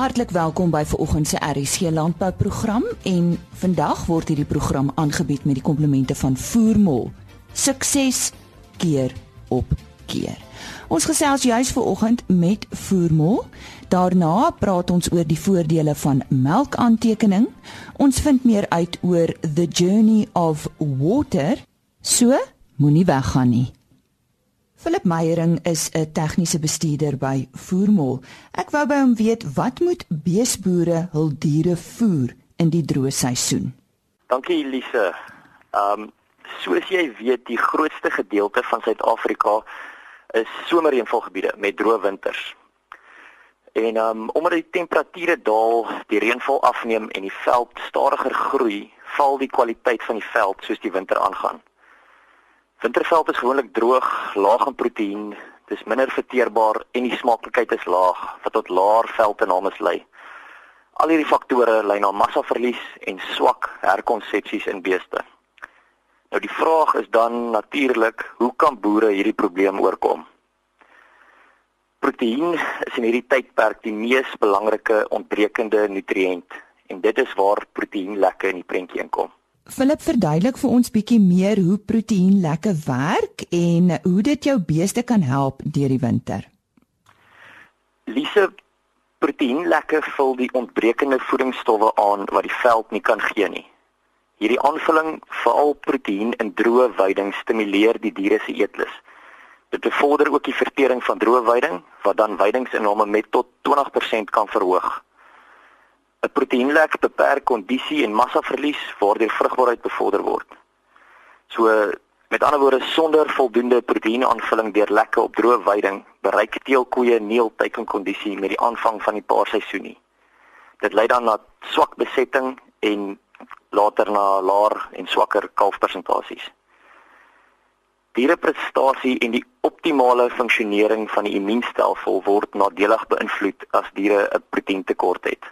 Hartlik welkom by vanoggend se RC landbouprogram en vandag word hierdie program aangebied met die komplemente van Voermol. Sukses keer op keer. Ons gesels juis vanoggend met Voermol. Daarna praat ons oor die voordele van melkaantekening. Ons vind meer uit oor the journey of water. So, moenie weggaan nie. Philip Meyering is 'n tegniese bestuurder by Voermol. Ek wou by hom weet wat moet beesboere hul diere voer in die droë seisoen. Dankie Elise. Ehm um, soos jy weet, die grootste gedeelte van Suid-Afrika is somerreënvalgebiede met droë winters. En ehm um, omdat die temperature daal, die reënval afneem en die veld stadiger groei, val die kwaliteit van die veld soos die winter aangaan. Winterveld is gewoonlik droog, laag in proteïen, dis minder verteerbaar en die smaaklikheid is laag wat tot laer veldinnames lei. Al hierdie faktore lei na massaverlies en swak herkonsepsies in beeste. Nou die vraag is dan natuurlik, hoe kan boere hierdie probleem oorkom? Proteïen is in hierdie tydperk die mees belangrike ontbrekende nutriënt en dit is waar proteïenlekke in die prentjie inkom. Philip verduidelik vir ons bietjie meer hoe proteïen lekker werk en hoe dit jou beeste kan help deur die winter. Lise proteïen lekker vul die ontbrekende voedingsstowwe aan wat die veld nie kan gee nie. Hierdie aanvulling, veral proteïen in droë weiding, stimuleer die diere se eetlus. Dit bevorder ook die vertering van droë weiding wat dan weidingsinname met tot 20% kan verhoog. 'n Proteïenlek beperk kondisie en massaverlies waardeur vrugbaarheid bevorder word. So met ander woorde sonder voldoende proteïenaanvulling deur lekke op droë weiding bereik teelkoeie nie altyd 'n kondisie met die aanvang van die paarseisoen nie. Dit lei dan na swak besetting en later na laer en swakker kalfpersentasies. Diereprestasie en die optimale funksionering van die immuunstelsel word nadelig beïnvloed as diere 'n proteïentekort het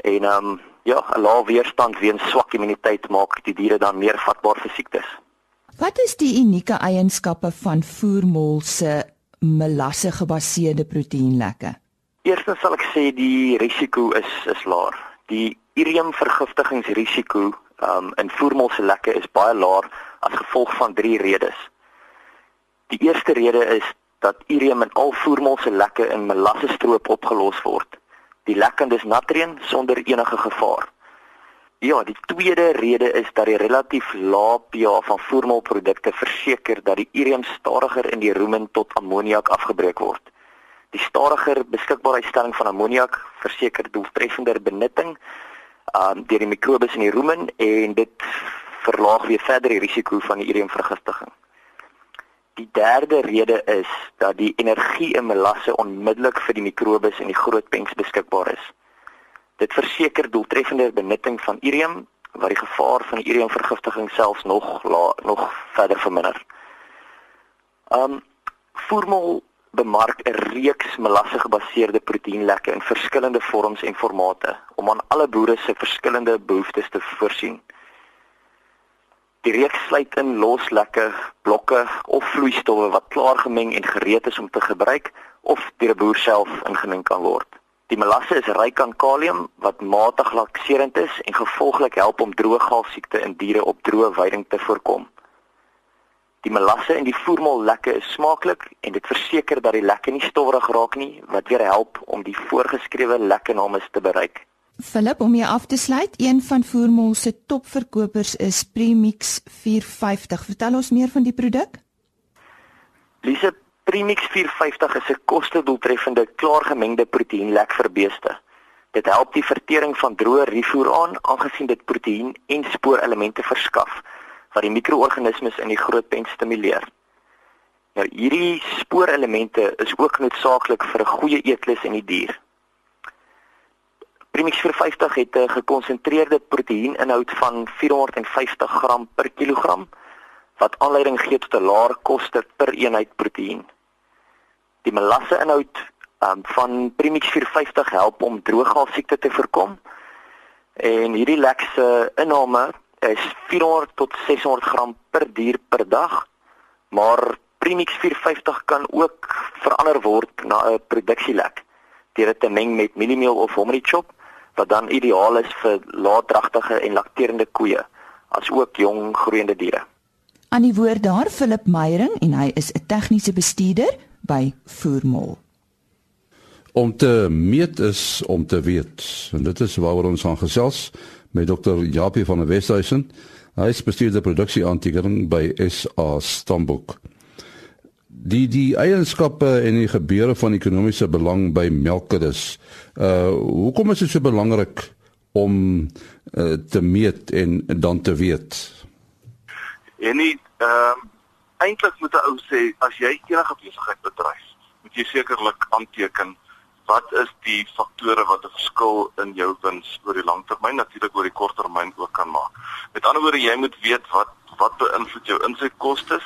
en ehm um, ja, 'n lae weerstand weens swak immuniteit maak die diere dan meer vatbaar vir siektes. Wat is die unieke eienskappe van voermol se melasse gebaseerde proteïenlekke? Eerstens sal ek sê die risiko is is laag. Die irium vergiftigingsrisiko um, in voermol se lekke is baie laag as gevolg van drie redes. Die eerste rede is dat irium in al voermol se lekke in melasse stroop opgelos word die lekkendes natrium sonder enige gevaar. Ja, die tweede rede is dat die relatief lae pH van voermaalprodukte verseker dat die urium stadiger in die rumen tot ammoniak afgebreek word. Die stadiger beskikbaarheidstelling van ammoniak verseker doeltreffender benutting um, deur die mikrobes in die rumen en dit verlaag weer verder die risiko van die uriumvergiftiging. Die derde rede is dat die energie in melasse onmiddellik vir die mikrobes in die groot pens beskikbaar is. Dit verseker doeltreffende benutting van urium wat die gevaar van uriumvergiftiging selfs nog la, nog verder verminder. Um Formol bemark 'n reeks melasse gebaseerde proteïenlekke in verskillende vorms en formate om aan alle boere se verskillende behoeftes te voorsien. Die reeks sluit in loslekke blokke of vloeistowwe wat klaar gemeng en gereed is om te gebruik of deur 'n boer self ingemeng kan word. Die melasse is ryk aan kalium wat matig lakserend is en gevolglik help om drooggalsiekte in diere op droë weiding te voorkom. Die melasse in die voermol lekke is smaaklik en dit verseker dat die lekke nie stowwerig raak nie wat weer help om die voorgeskrewe lekke names te bereik. Philip om jou af te sluit, een van Voormol se topverkopers is Premix 450. Vertel ons meer van die produk. Lise Premix 450 is 'n koste-doeltreffende klaargemengde proteïenlek vir beeste. Dit help die vertering van droë rifoer aan, aangesien dit proteïen en spoorelemente verskaf wat die mikroorganismes in die groot pen stimuleer. Nou hierdie spoorelemente is ook noodsaaklik vir 'n goeie eetlus in die dier. Premix 450 het 'n gekonsentreerde proteïeninhoud van 450 gram per kilogram wat aanleiding gee tot 'n laer koste per eenheid proteïen. Die melasse inhoud um, van Premix 450 help om drooggalsiekte te voorkom. En hierdie lekse inname is 400 tot 600 gram per dier per dag. Maar Premix 450 kan ook verander word na 'n produksielek. deur dit te meng met mieliemeel of hominy chop wat dan ideaal is vir laatdragtige en lakterende koeie as ook jong groeiende diere. Aan die woord daar Philip Meyering en hy is 'n tegniese bestuurder by Voermol. Om te meet is om te weet. En dit is waaroor ons gaan gesels met Dr. Japie van der Westhuizen. Hy is bestuurder produksie aantekering by SA Stambok. Die die eienskappe en die gebeure van ekonomiese belang by melkkuddes. Uh hoekom is dit so belangrik om uh, te meet en dan te weet? En nie ehm uh, eintlik moet 'n ou sê as jy enige besigheid bedryf, moet jy sekerlik aanteken wat is die faktore wat 'n verskil in jou wins oor die langtermyn natuurlik oor die korttermyn ook kan maak. Met ander woorde, jy moet weet wat wat beïnvloed jou insetkoste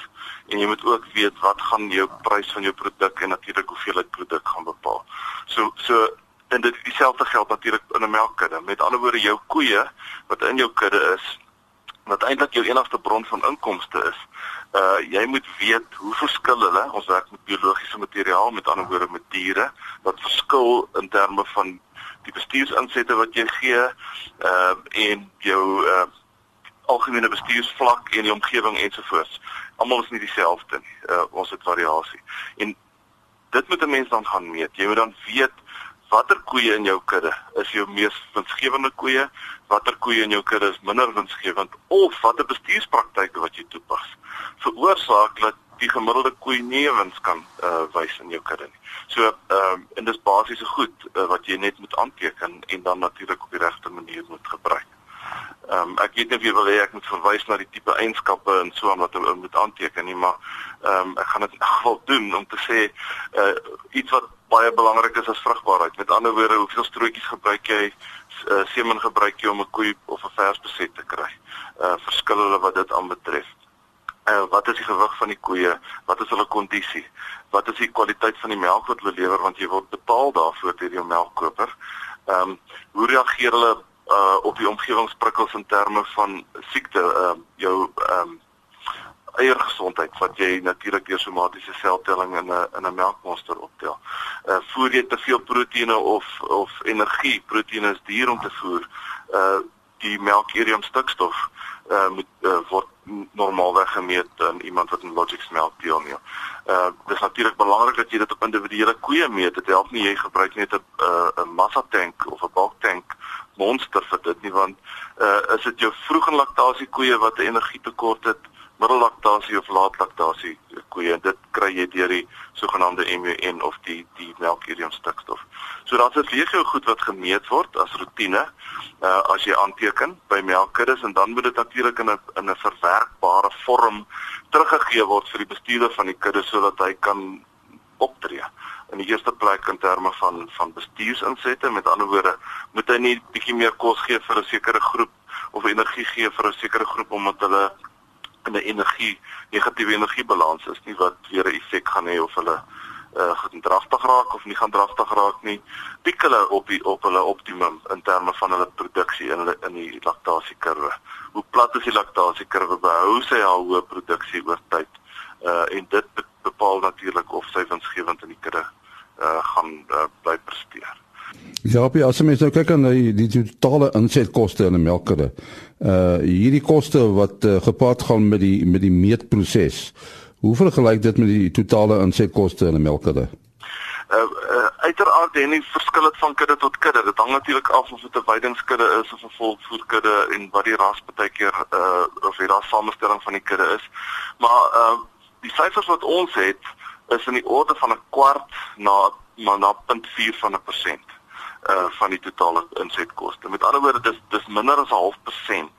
en jy moet ook weet wat gaan jou prys van jou produk en natuurlik hoeveelheid produk gaan bepaal. So so en dit dieselfde geld natuurlik in 'n melkkudde. Met ander woorde, jou koeie wat in jou kudde is wat eintlik jou enigste bron van inkomste is, uh jy moet weet hoe verskil hulle ons werk met biologiese materiaal met ander woorde met diere wat verskil in terme van die bestuursinsette wat jy gee uh en jou uh algemene bestuursvlak en die omgewing ensovoorts. Almal is nie dieselfde nie uh ons het variasie. En dit moet 'n mens dan gaan meet. Jy moet dan weet watter koeie in jou kudde is jou mees winsgewende koeie watter koeie in jou kudde is minder winsgewend of watter bestuurspraktyke wat jy toepas veroorsaak dat die gemiddelde koei nie wins kan uh, wys in jou kudde nie. So ehm uh, en dis basiese goed uh, wat jy net moet aanteken en dan natuurlik op die regte manier moet gebruik. Ehm um, ek weet nie of jy wil hê ek moet verwys na die tipe eienskappe en so aan wat jy moet aanteken nie, maar ehm um, ek gaan dit in geval doen om te sê uh, iets wat baie belangrik is as vrugbaarheid. Met ander woorde, hoeveel strootjies gebruik jy? Uh, semen gebruik jy om 'n koei of 'n vers beset te kry? Uh verskil hulle wat dit aanbetref uh, wat is die gewig van die koeie, wat is hulle kondisie, wat is die kwaliteit van die melk wat hulle lewer want jy word betaal daarvoor deur jou melkkoper. Ehm um, hoe reageer hulle uh, op die omgewingsprikkels in terme van siekte, ehm uh, jou ehm um, eiergesondheid wat jy natuurlik deur somatiese seltelling in 'n in 'n melkmonster optel. Uh voer jy te veel proteïene of of energie, proteïene is duur om te voer. Uh die melkurium stikstof uh moet uh, word normaalweg gemeet aan iemand wat in Logix melk deelneem. Uh dis natuurlik belangrik dat jy dit op individuele koeie meet. Dit help nie jy gebruik net 'n 'n uh, massa tank of 'n bulk tank monster vir dit nie want uh is dit jou vroeë laktasie koeie wat 'n energietekort het middellaktasie of laatlaktasie koeie en dit kry jy deur die sogenaamde MUN of die die melkurium stikstof. So daar's 'n legio goed wat gemeet word as rotine uh, as jy aanteken by melkkuddes en dan moet dit natuurlik in 'n in 'n verwerkbare vorm teruggegee word vir die bestuurder van die kudde sodat hy kan optree. In die eerste plek in terme van van bestuursinsette, met ander woorde, moet hy nie bietjie meer kos gee vir 'n sekere groep of energie gee vir 'n sekere groep omdat hulle 'n energie negatiewe energiebalans is nie wat weer 'n effek gaan hê of hulle uh gaan draftig raak of nie gaan draftig raak nie. Piek hulle op die op hulle optimum in terme van hulle produksie in hulle in die laktasiekurwe. Hoe plat is die laktasiekurwe? Behou sy haar hoë produksie oor tyd? Uh en dit bepaal natuurlik of sy winsgewend in die kudde uh gaan uh, bly presteer. Ja, as mens nou kyk aan die, die totale insetkoste in 'n melkkudde. Uh hierdie koste wat uh, gepaard gaan met die met die meetproses. Hoe vergelyk dit met die totale insetkoste in 'n melkkudde? Uh, uh uiteraard en die verskil het van kudde tot kudde. Dit hang natuurlik af of dit 'n weidingskudde is of 'n volkvoerkudde en wat die ras baie keer uh of die ras samestelling van die kudde is. Maar uh die syfers wat ons het is in die orde van 'n kwart na maar na 0.4 van 'n persent uh van die totale insetkoste. Met ander woorde dis dis minder as 'n half persent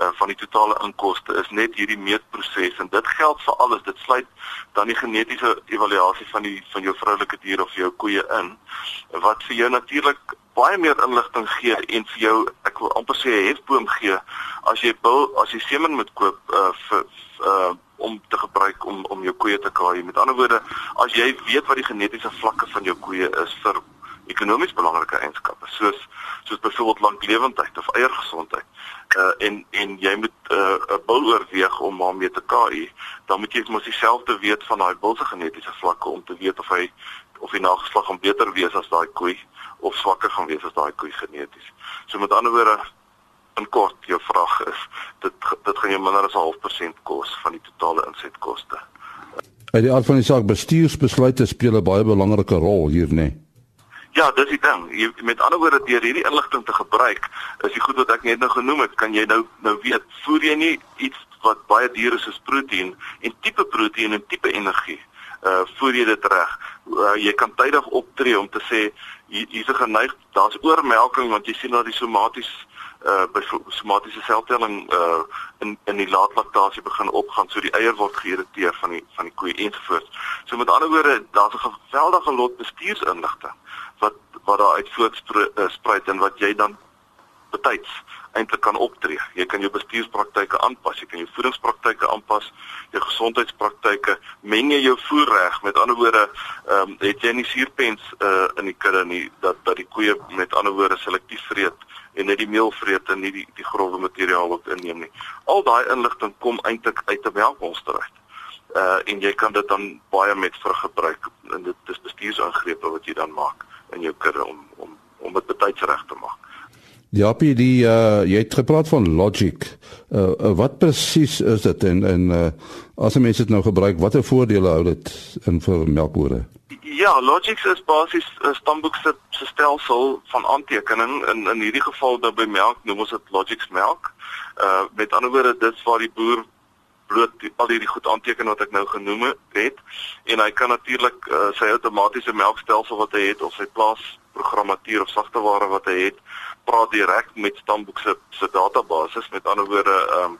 uh van die totale inkomste is net hierdie meetproses en dit geld vir alles. Dit sluit dan die genetiese evaluasie van die van jou vroulike dier of jou koeie in wat vir jou natuurlik baie meer inligting gee en vir jou ek wil amper sê 'n hefboom gee as jy wil as jy semen moet koop uh vir uh om te gebruik om om jou koeie te kraai. Met ander woorde, as jy weet wat die genetiese vlakke van jou koeie is vir ekonomies belangrike eienskappe soos soos byvoorbeeld lanklewendheid of eiergesondheid. Uh en en jy moet 'n uh, bil oorweeg om daarmee te KI, dan moet jy mos dieselfde weet van daai bil se genetiese vlakke om te weet of hy of die nageslag gaan beter wees as daai koei of swakker gaan wees as daai koei geneties. So met ander woorde in kort jou vraag is dit dit gaan jou minder as 'n half persent kos van die totale insetkoste. Uit die aard van die saak bestuursbesluite speel 'n baie belangrike rol hier, nê? Nee. Ja, dis die ding. Jy met ander woorde deur hierdie inligting te gebruik, is die goed wat ek net nou genoem het, kan jy nou nou weet, voer jy nie iets wat baie duur is soos proteïen en tipe proteïen en tipe energie uh voer jy dit reg. Uh, jy kan tydig optree om te sê hier's 'n geneig daar's oormelking want jy sien dat die somaties uh somatiese seltelling uh in in die laatlaktasie begin opgaan so die eier word geïrriteer van die van die koei ensovoorts. So met ander woorde daar's 'n geweldige lot bestuursinligting wat wat daar uit voortspruit en wat jy dan betyds eintlik kan optree. Jy kan jou bestuurspraktyke aanpas, jy kan jou voedingspraktyke aanpas, jou gesondheidspraktyke, meng jy jou voer reg. Met ander woorde, ehm um, het jy nie suurpens uh in die kudde nie dat dat die koeie met ander woorde selektief vreet en net die meel vreet en nie die die grove materiaal wat inneem nie. Al daai inligting kom eintlik uit 'n melkmonster uit. Uh en jy kan dit dan baie met vrug gebruik en dit is bestuursangrepe wat jy dan maak in jou kudde om om om dit betyds reg te maak. Ja, Pie, die uh jy het gepraat van logic. Uh, uh wat presies is dit en en uh as mense dit nou gebruik, watter voordele hou dit in vir melkbore? Ja, logic is basies 'n stamboek se stelsel van aantekening in in hierdie geval nou by melk noem ons dit logics melk. Uh met ander woorde, dit is waar die boer bloot al hierdie goed aanteken wat ek nou genoem het. En hy kan natuurlik uh, sy outomatiese melkstelsel wat hy het of sy plaas programmatuur of sagteware wat hy het praat direk met Stamboek se se database met ander woorde ehm um,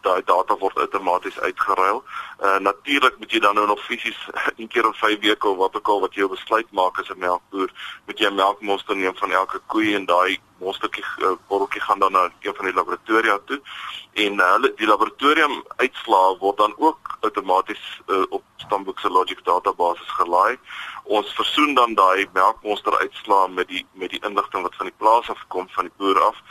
daai data word outomaties uitgeruil. Uh natuurlik moet jy dan nou nog fisies een keer in 5 weke of wat ook al wat jy besluit maak as 'n melkboer, moet jy 'n melkmonster neem van elke koei en daai monstertjie uh, botteltjie gaan dan na een van die laboratoria toe en uh, hulle uh, die laboratorium uitslae word dan ook outomaties uh, op Stamboek se Logic database gelaai. Ons versoen dan daai melkmonster uitslae met die met die inligting wat van die plaas af kom van die boer af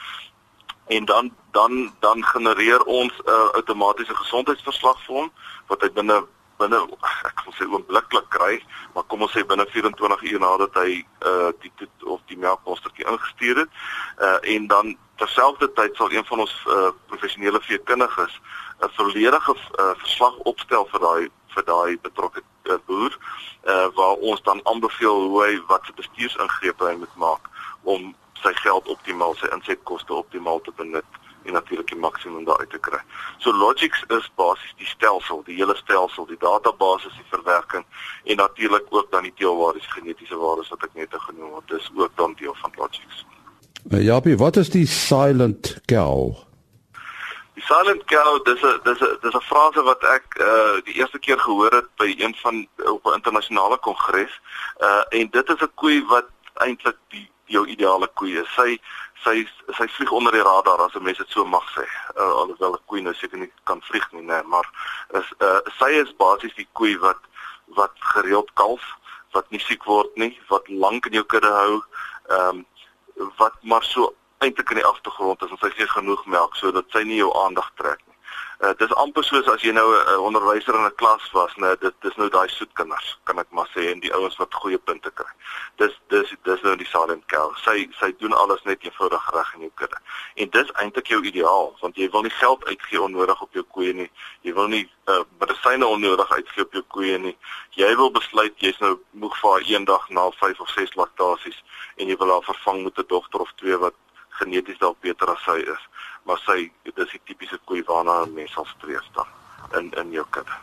en dan dan dan genereer ons 'n uh, outomatiese gesondheidsverslag vir hom wat hy binne binne ek wil sê oombliklik kry, maar kom ons sê binne 24 uur nadat hy uh die toet of die melkpostertjie ingestuur het. Uh en dan terselfdertyd sal een van ons uh professionele veekundiges 'n volledige uh, verslag opstel vir daai vir daai betrokke uh, boer uh waar ons dan aanbeveel hoe hy wat se bestuursingrepe hy moet maak om sy geld optimaal, sy insetkoste optimaal te benut en natuurlik die maksimum daaruit te kry. So Logix is basies die stelsel, die hele stelsel, die database, die verwerking en natuurlik ook dan die teelwaardes, genetiese waardes wat ek net genoem het. Dis ook dan deel van Logix. Uh, Jaapie, wat is die silent cow? Die silent cow, dis 'n dis 'n dis 'n frase wat ek uh die eerste keer gehoor het by een van op 'n internasionale kongres. Uh en dit is 'n koei wat eintlik die jou ideale koei is. Sy sy sy vlieg onder die radar as 'n mens dit so mag sê. Uh, alhoewel 'n koei nou seker nie kan vlieg nie, nee, maar is uh, sy is basies die koei wat wat gereeld kalf, wat nie siek word nie, wat lank in jou kudde hou, ehm um, wat maar so eintlik in die agtergrond is en sy gee genoeg melk sodat sy nie jou aandag trek. Uh, dit is amper soos as jy nou 'n onderwyser in 'n klas was, né, dit dis nou daai soet kinders, kan ek maar sê en die ouens wat goeie punte kry. Dis dis dis nou die silent cow. Sy sy doen alles net eenvoudig reg in jou kudde. En dis eintlik jou ideaal, want jy wil nie geld uitgee onnodig op jou koeie nie. Jy wil nie uh, medisyne onnodig uitgee op jou koeie nie. Jy wil besluit jy's nou moeg vir haar eendag na 5 of 6 laktasies en jy wil haar vervang met 'n dogter of twee wat geneties dalk beter as sy is maar sy dis die tipiese koei waarna 'n mens sal streef dan in in jou kudde.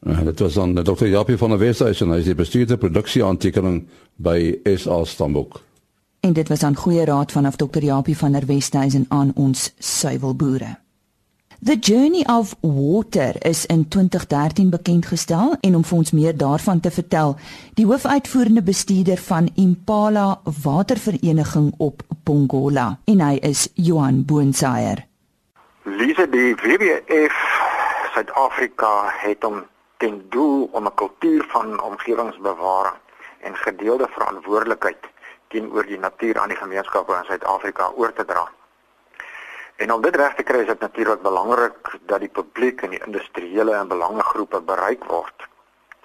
En dit was dan Dr. Japie van der Westhuizen, hy is die bestuurder produksie aantekening by SA Stambok. En dit was aan goeie raad vanaf Dr. Japie van der Westhuizen aan ons suiwelboere. The Journey of Water is in 2013 bekend gestel en om vir ons meer daarvan te vertel, die hoofuitvoerende bestuurder van Impala Watervereniging op Pongola en hy is Johan Boonsaier. Lise die WWF Suid-Afrika het om ten doel om 'n kultuur van omgewingsbewaring en gedeelde verantwoordelikheid teenoor die natuur aan die gemeenskappe in Suid-Afrika oor te dra. En om dit reg te kry is dit natuurlik belangrik dat die publiek en die industriële en belangegroepe bereik word.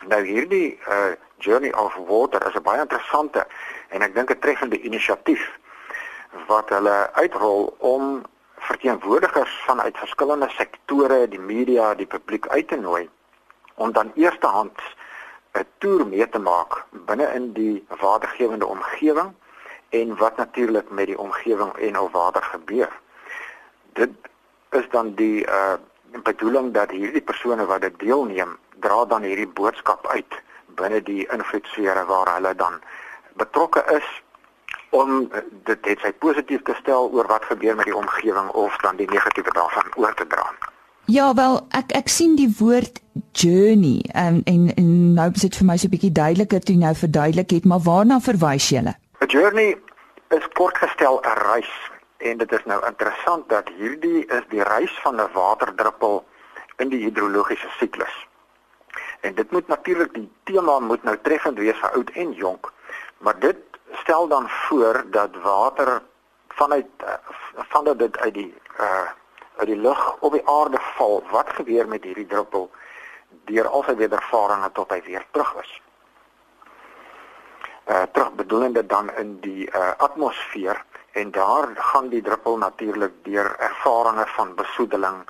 Nou hierdie uh Journey of Water is 'n baie interessante en ek dink 'n treffende inisiatief wat hulle uitrol om verteenwoordigers vanuit verskillende sektore, die media, die publiek uit te nooi om dan eerstehand 'n toer mee te maak binne in die watergewende omgewing en wat natuurlik met die omgewing en ou water gebeur. Dit is dan die uh bedoeling dat hierdie persone wat dit deelneem, dra dan hierdie boodskap uit binne die invloedsfere waar hulle dan betrokke is om dit dit sy positief te stel oor wat gebeur met die omgewing of dan die negatiewe daarvan oor te dra. Ja, wel, ek ek sien die woord journey um, en en nou is dit vir my so 'n bietjie duideliker toe nou verduidelik het, maar waarna verwys jy? 'n Journey is kort gestel 'n reis en dit is nou interessant dat hierdie is die reis van 'n waterdruppel in die hidrologiese siklus. En dit moet natuurlik die tema moet nou treffend wees vir oud en jonk, maar dit stel dan voor dat water vanuit uh, vandat dit uit die uh uit die lug op die aarde val, wat gebeur met hierdie druppel deur al sy wedervarings tot hy weer terug is. Uh terug bedoelende dan in die uh atmosfeer en daar gaan die druppel natuurlik deur ervarings van besoedeling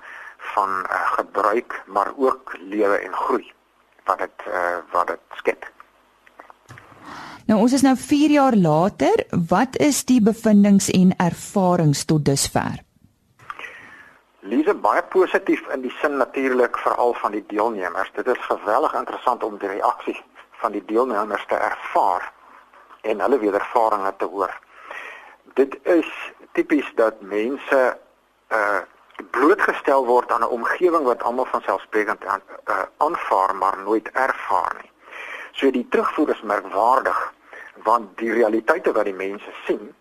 van uh, gebruik maar ook lewe en groei wat dit uh, wat dit skep. Nou ons is nou 4 jaar later, wat is die bevindinge en ervarings tot dusver? Lise baie positief in die sin natuurlik veral van die deelnemers. Dit is geweldig interessant om die reaksie van die deelnemers te ervaar en hulle wedervarings te hoor. Dit is tipies dat mense uh blootgestel word aan 'n omgewing wat almal van selfsprekend uh, aanvaar maar nooit ervaar nie. So die terugvoer is merkwaardig want die realiteite wat die mense sien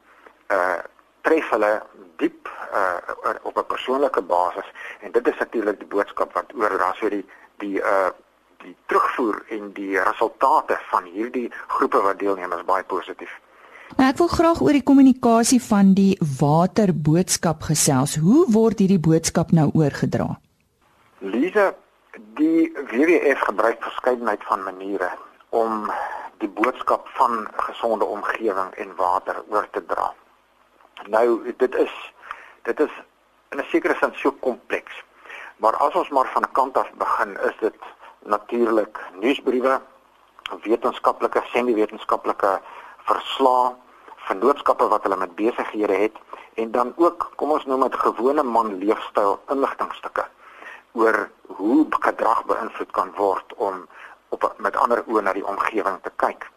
uh tref hulle diep uh op 'n persoonlike basis en dit is natuurlik die boodskap wat oordra so die die uh die terugvoer en die resultate van hierdie groepe wat deelneem is baie positief. Nou ek wil graag oor die kommunikasie van die waterboodskap gesels. Hoe word hierdie boodskap nou oorgedra? Lise, die WWF gebruik verskeidenheid van maniere om die boodskap van gesonde omgewing en water oor te dra. Nou dit is dit is in 'n sekere sin so kompleks. Maar as ons maar van kant af begin, is dit natuurlik nuusbriewe, wetenskaplike, semi-wetenskaplike verslae, vennootskappe wat hulle met besighede het en dan ook, kom ons noem dit gewone man leefstyl inligtingstukke oor hoe gedrag beïnvloed kan word om op met ander oë na die omgewing te kyk.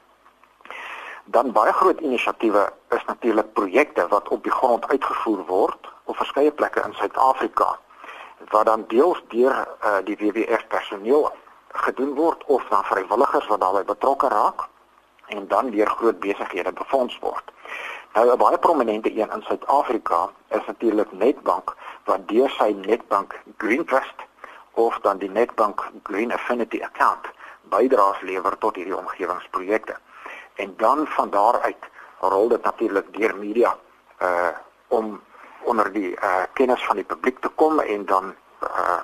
Dan baie groot inisiatiewe is natuurlik projekte wat op die grond uitgevoer word op verskeie plekke in Suid-Afrika wat dan deels deur uh, die WWF personeel gedoen word of dan vrywilligers wat daarbey betrokke raak en dan deur groot besighede befonds word. Nou 'n baie prominente een in Suid-Afrika is natuurlik Netbank wat deur sy Netbank Green Trust of dan die Netbank Green Affinity account bydraes lewer tot hierdie omgewingsprojekte. En dan van daar uit rol dit natuurlik deur media uh om onder die uh kennis van die publiek te kom en dan uh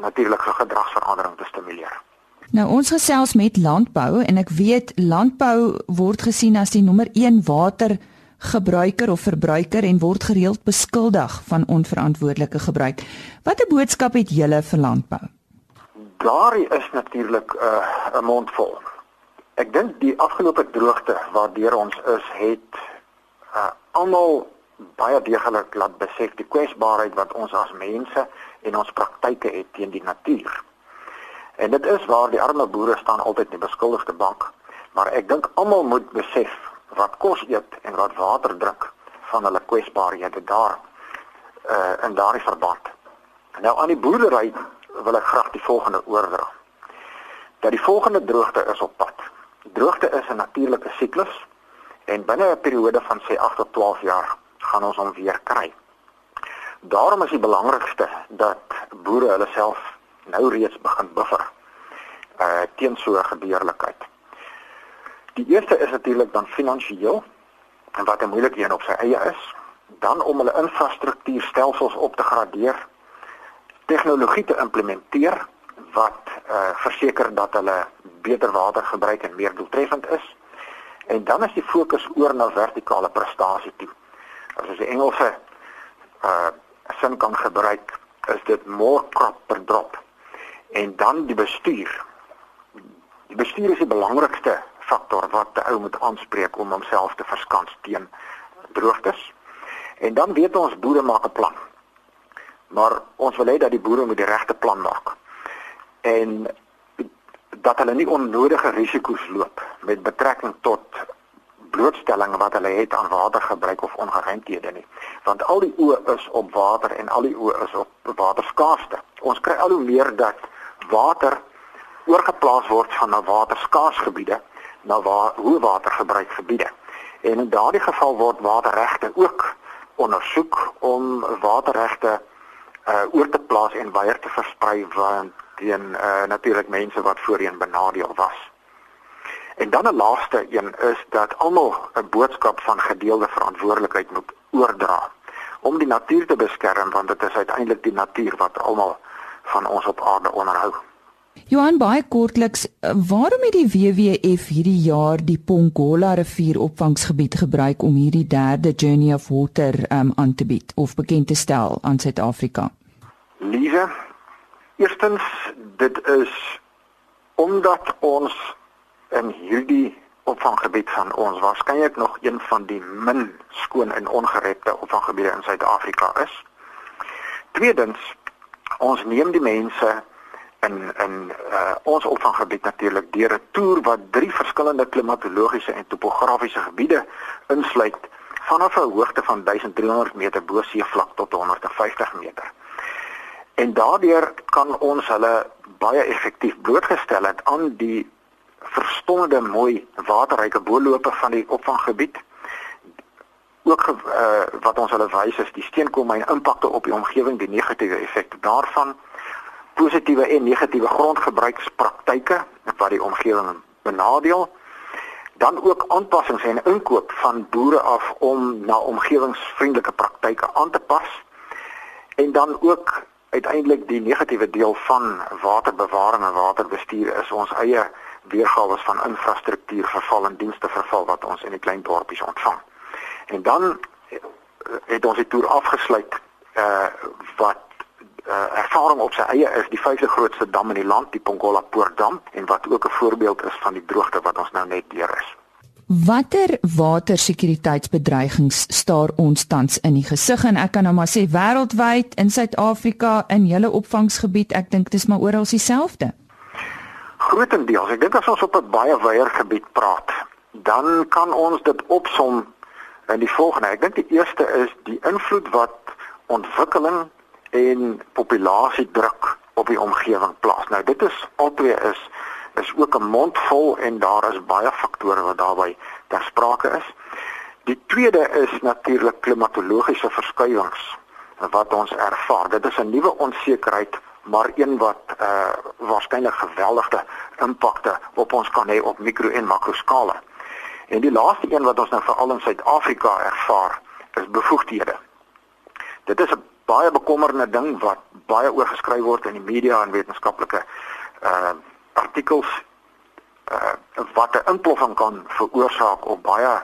natuurlik vir gedragsverandering te stimuleer. Nou ons gesels met landbou en ek weet landbou word gesien as die nommer 1 watergebruiker of verbruiker en word gereeld beskuldig van onverantwoordelike gebruik. Watter boodskap het julle vir landbou? Daar is natuurlik 'n uh, mondvol. Ek dink die afgelope droogte waardeur ons is, het uh, almal baie deeglik laat besef die kwesbaarheid wat ons as mense en ons praktyke het teen die natuur. En dit is waar die arme boere staan altyd in die beskuldigde bank, maar ek dink almal moet besef wat kos eet en wat water drink van hulle kwesbaarhede daar uh, in daardie verband. Nou aan die boerdery wil ek graag die volgende oordra. Dat die volgende droogte is op pad. Droogte is 'n natuurlike siklus en binne 'n periode van sê 8 tot 12 jaar gaan ons hom weer kry. Daarom is die belangrikste dat boere hulle self nou reeds begin buffer uh teen so 'n gebeurlikheid. Die eerste is natuurlik dan finansiëel en wat 'n moeilike een op sy eie is, dan om hulle infrastruktuurstelsels op te gradeer tegnologie te implementeer wat uh, verseker dat hulle beter watergebruik en meer doeltreffend is. En dan is die fokus oor na vertikale prestasie toe. As ons die Engelse uh sin kan gebruik, is dit more crop per drop. En dan die bestuur. Die bestuur is die belangrikste faktor wat 'n ou moet aanspreek om homself te verskans teen droogtes. En dan weet ons boere maak 'n plan. Maar ons wil hê dat die boere moet die regte plan maak. En dat hulle nie onnodige risiko's loop met betrekking tot blootstelling wat hulle het aan watergebruik of ongeruimthede nie. Want al die oë is op water en al die oë is op waterskaarste. Ons kry al hoe meer dat water oorgeplaas word van na waterskaarsgebiede na wa hoë watergebruikgebiede. En in daardie geval word waterregte ook ondersoek om waterregte uh oor te plaas en weier te versprei want teen uh natuurlik mense wat voorheen benadeel was. En dan 'n laaste een is dat almal 'n boodskap van gedeelde verantwoordelikheid moet oordra om die natuur te beskerm want dit is uiteindelik die natuur wat almal van ons op aarde onderhou. Johan baie kortliks, waarom het die WWF hierdie jaar die Pongola rivier opvangsgebied gebruik om hierdie derde Journey of Water um, aan te bied of bekend te stel aan Suid-Afrika? Lieve, eerstens dit is omdat ons in hierdie opvanggebied van ons waarskynlik nog een van die min skoon en ongerepte opvanggebiede in Suid-Afrika is. Tweedens, ons neem die mense in in uh, ons opvanggebied natuurlik deur 'n toer wat drie verskillende klimatologiese en topografiese gebiede insluit vanaf 'n hoogte van 1300 meter bo seevlak tot 150 meter. En daardeur kan ons hulle baie effektief blootgestel het aan die verstommende mooi waterryke boorlope van die opvanggebied. Ook uh, wat ons hulle wys is die steenkoolmyn impakte op die omgewing, die negatiewe effekte daarvan positiewe en negatiewe grondgebruikspraktyke wat die omgewing benadeel. Dan ook aanpassings en inkoop van boere af om na omgewingsvriendelike praktyke aan te pas. En dan ook uiteindelik die negatiewe deel van waterbewaring en waterbestuur is ons eie weergawe van infrastruktuur verval en dienste verval wat ons in die klein dorpies ontvang. En dan het ons die toer afgesluit uh wat uh, ervaring op sy eie is die vyfde grootste dam in die land, die Pongola Poortdam en wat ook 'n voorbeeld is van die droogte wat ons nou net deur is. Watter watersekuriteitsbedreigings staar ons tans in die gesig en ek kan nou maar sê wêreldwyd in Suid-Afrika in hele opvangsgebied, ek dink dis maar oral dieselfde. Grootendeels, ek dink as ons op 'n baie wyeer gebied praat, dan kan ons dit opsom in die volgende. Ek dink die eerste is die invloed wat ontwikkeling en populasiedruk op die omgewing plaas. Nou dit is albei is is ook 'n mond vol en daar is baie faktore wat daarbey ter sprake is. Die tweede is natuurlik klimatologiese verskuiwings wat ons ervaar. Dit is 'n nuwe onsekerheid, maar een wat uh waarskynlik geweldige impakte op ons kan hê op mikro en makro skale. En die laaste een wat ons nou veral in Suid-Afrika ervaar, is bevoegdhede. Dit is 'n baie bekommerde ding wat baie oor geskryf word in die media en wetenskaplike uh artikels uh wat 'n imploffing kan veroorsaak op baie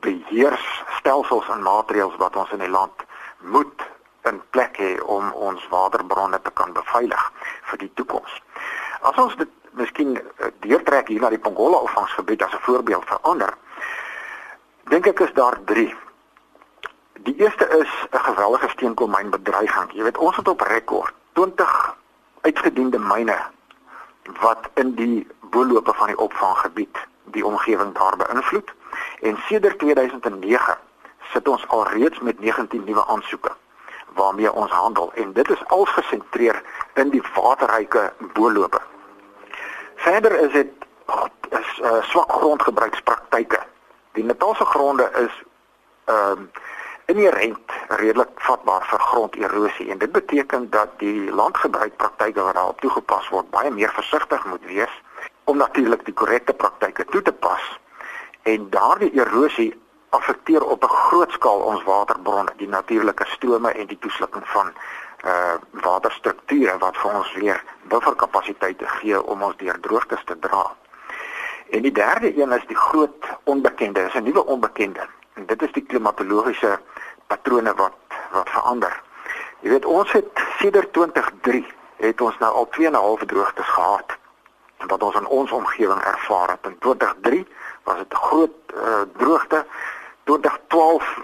beheerstelsels en maatreëls wat ons in die land moet in plek hê om ons waterbronne te kan beveilig vir die toekoms. As ons dit miskien uh, deurtrek hier na die Pongola opvangsgebied as 'n voorbeeld vir ander, dink ek is daar 3 Die eerste is 'n geweldige steenkoolmynbedreiging. Jy weet ons het op rekord 20 uitgediende myne wat in die boorlope van die opvanggebied die omgewing daar beïnvloed. En sedert 2009 sit ons al reeds met 19 nuwe aansoeke waarmee ons handel en dit is al gesentreer in die waterryke boorlope. Verder is dit is uh, swak grondgebruikspraktyke. Die Natalse gronde is ehm uh, inherent redelik vatbaar vir gronderosie en dit beteken dat die landgebruikpraktyke wat daarop toegepas word baie meer versigtig moet wees om natuurlik die korrekte praktyke toe te pas en daardie erosie affekteer op 'n groot skaal ons waterbronne die natuurlike strome en die toeslukking van uh waterstrukture wat vir ons weer bufferkapasiteite gee om ons deur droogtes te dra. En die derde een is die groot onbekende, is 'n nuwe onbekende. En dit is die klimatologiese patrone wat wat verander. Jy weet ons het sedert 2003 het ons nou al 2 en 'n half droogtes gehad wat ons in ons omgewing ervaar het. In 2003 was dit 'n groot uh, droogte. 2012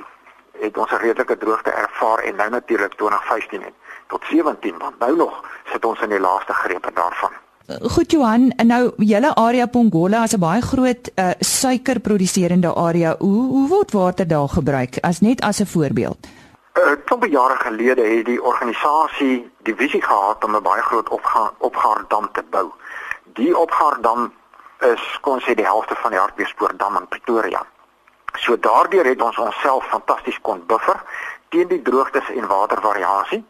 het ons 'n redelike droogte ervaar en nou natuurlik 2015 en tot 17 want nou nog sit ons in die laaste grepe daarvan. Goed Johan, nou julle area Pongola is 'n baie groot uh, suikerproduserende area. Hoe hoe word water daar gebruik as net as 'n voorbeeld? 'n uh, Klompie jare gelede het die organisasie die visie gehad om 'n baie groot opgaardam te bou. Die opgaardam is kon sê die helfte van die Hartbeespoortdam in Pretoria. So daardeur het ons onsself fantasties kon buffer teen die droogtes en watervariasie.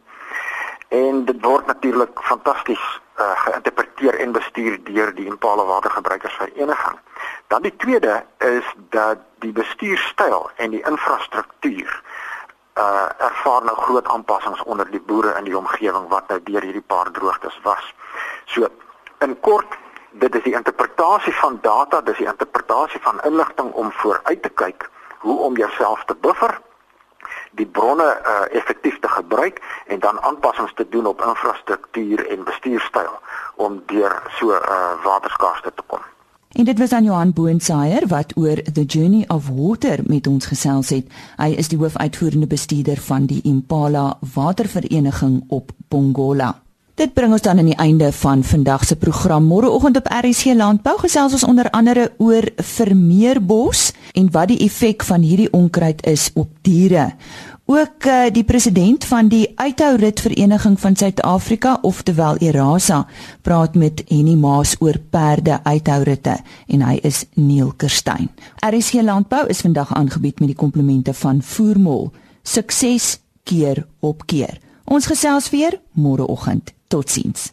En dit word natuurlik fantasties uh, geïnterpreteer en bestuur deur die Impala Watergebruikersvereniging. Dan die tweede is dat die bestuurstyl en die infrastruktuur uh ervaar nou groot aanpassings onder die boere in die omgewing wat nou deur hierdie paar droogtes was. So in kort dit is die interpretasie van data, dis die interpretasie van inligting om vooruit te kyk hoe om jouself te buffer, die bronne uh, effektief te gebruik en dan aanpassings te doen op infrastruktuur en bestuurstyl om deur so uh, waterskaarste te kom. En dit was aan Johan Boonsaier wat oor the journey of water met ons gesels het. Hy is die hoofuitvoerende bestuurder van die Impala Watervereniging op Pongola. Dit bring ons dan aan die einde van vandag se program. Môreoggend op RC Landbou gesels ons onder andere oor vermeerbos en wat die effek van hierdie onkruid is op diere. Ook uh, die president van die Uithourit Vereniging van Suid-Afrika, oftewel Erasa, praat met Henny Maas oor perde uithouritte en hy is Neil Kerstyn. RC Landbou is vandag aangebied met die komplemente van Voermol. Sukses keer op keer. Ons gesels weer môreoggend. Totsiens.